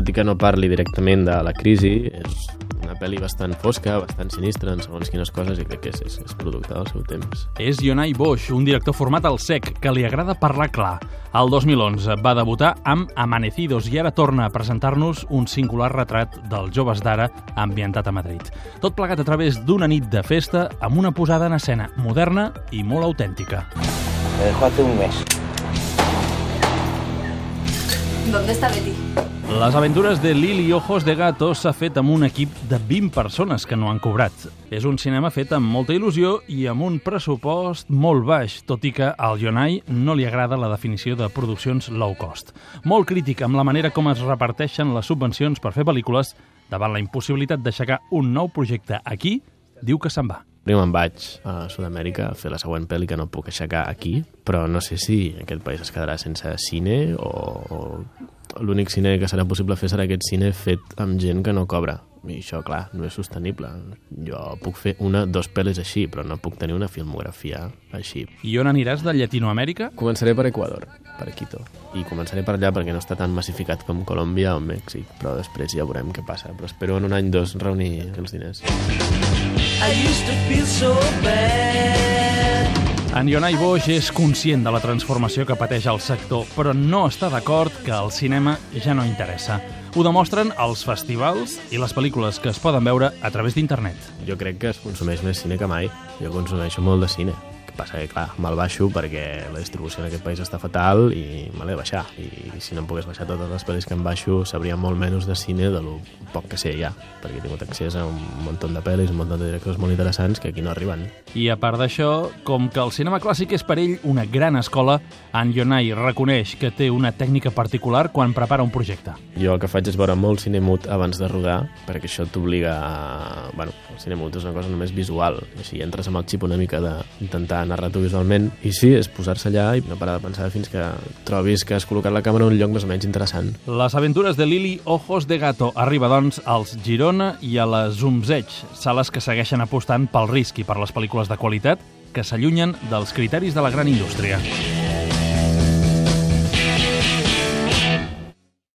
tot i que no parli directament de la crisi, és una pel·li bastant fosca, bastant sinistra en segons quines coses i crec que és, és, és producte del seu temps. És Yonai Bosch, un director format al SEC, que li agrada parlar clar. El 2011 va debutar amb Amanecidos i ara torna a presentar-nos un singular retrat dels joves d'ara ambientat a Madrid. Tot plegat a través d'una nit de festa amb una posada en escena moderna i molt autèntica. Me dejó hace un mes. ¿Dónde está Betty? Les aventures de Lili Ojos de Gato s'ha fet amb un equip de 20 persones que no han cobrat. És un cinema fet amb molta il·lusió i amb un pressupost molt baix, tot i que al Yonai no li agrada la definició de produccions low cost. Molt crític amb la manera com es reparteixen les subvencions per fer pel·lícules davant la impossibilitat d'aixecar un nou projecte aquí, diu que se'n va. Primer me'n vaig a Sud-amèrica a fer la següent pel·li que no puc aixecar aquí, però no sé si aquest país es quedarà sense cine o, o l'únic cine que serà possible fer serà aquest cine fet amb gent que no cobra. I això, clar, no és sostenible. Jo puc fer una, dos pel·lis així, però no puc tenir una filmografia així. I on aniràs de Llatinoamèrica? Començaré per Equador, per Quito. I començaré per allà perquè no està tan massificat com Colòmbia o Mèxic, però després ja veurem què passa. Però espero en un any dos reunir els diners. I used to feel so bad. En Yonai Boix és conscient de la transformació que pateix el sector, però no està d'acord que el cinema ja no interessa. Ho demostren els festivals i les pel·lícules que es poden veure a través d'internet. Jo crec que es consumeix més cine que mai. Jo consumeixo molt de cine. Que passa que, clar, me'l baixo perquè la distribució en aquest país està fatal i me l'he de baixar. I si no em pogués baixar totes les pel·lis que em baixo, sabria molt menys de cine de lo poc que sé ja, perquè he tingut accés a un munt de pel·lis, un munt de directors molt interessants que aquí no arriben. I a part d'això, com que el cinema clàssic és per ell una gran escola, en Yonai reconeix que té una tècnica particular quan prepara un projecte. Jo el que faig és veure molt cine mut abans de rodar, perquè això t'obliga a... Bueno, el cine mut és una cosa només visual, així entres amb el xip una mica d'intentar narrar-t'ho visualment, i sí, és posar-se allà i no parar de pensar fins que trobis que has col·locat la càmera en un lloc més o menys interessant. Les aventures de Lili Ojos de Gato arriba, doncs, als Girona i a la Zumzeig, sales que segueixen apostant pel risc i per les pel·lícules de qualitat que s'allunyen dels criteris de la gran indústria.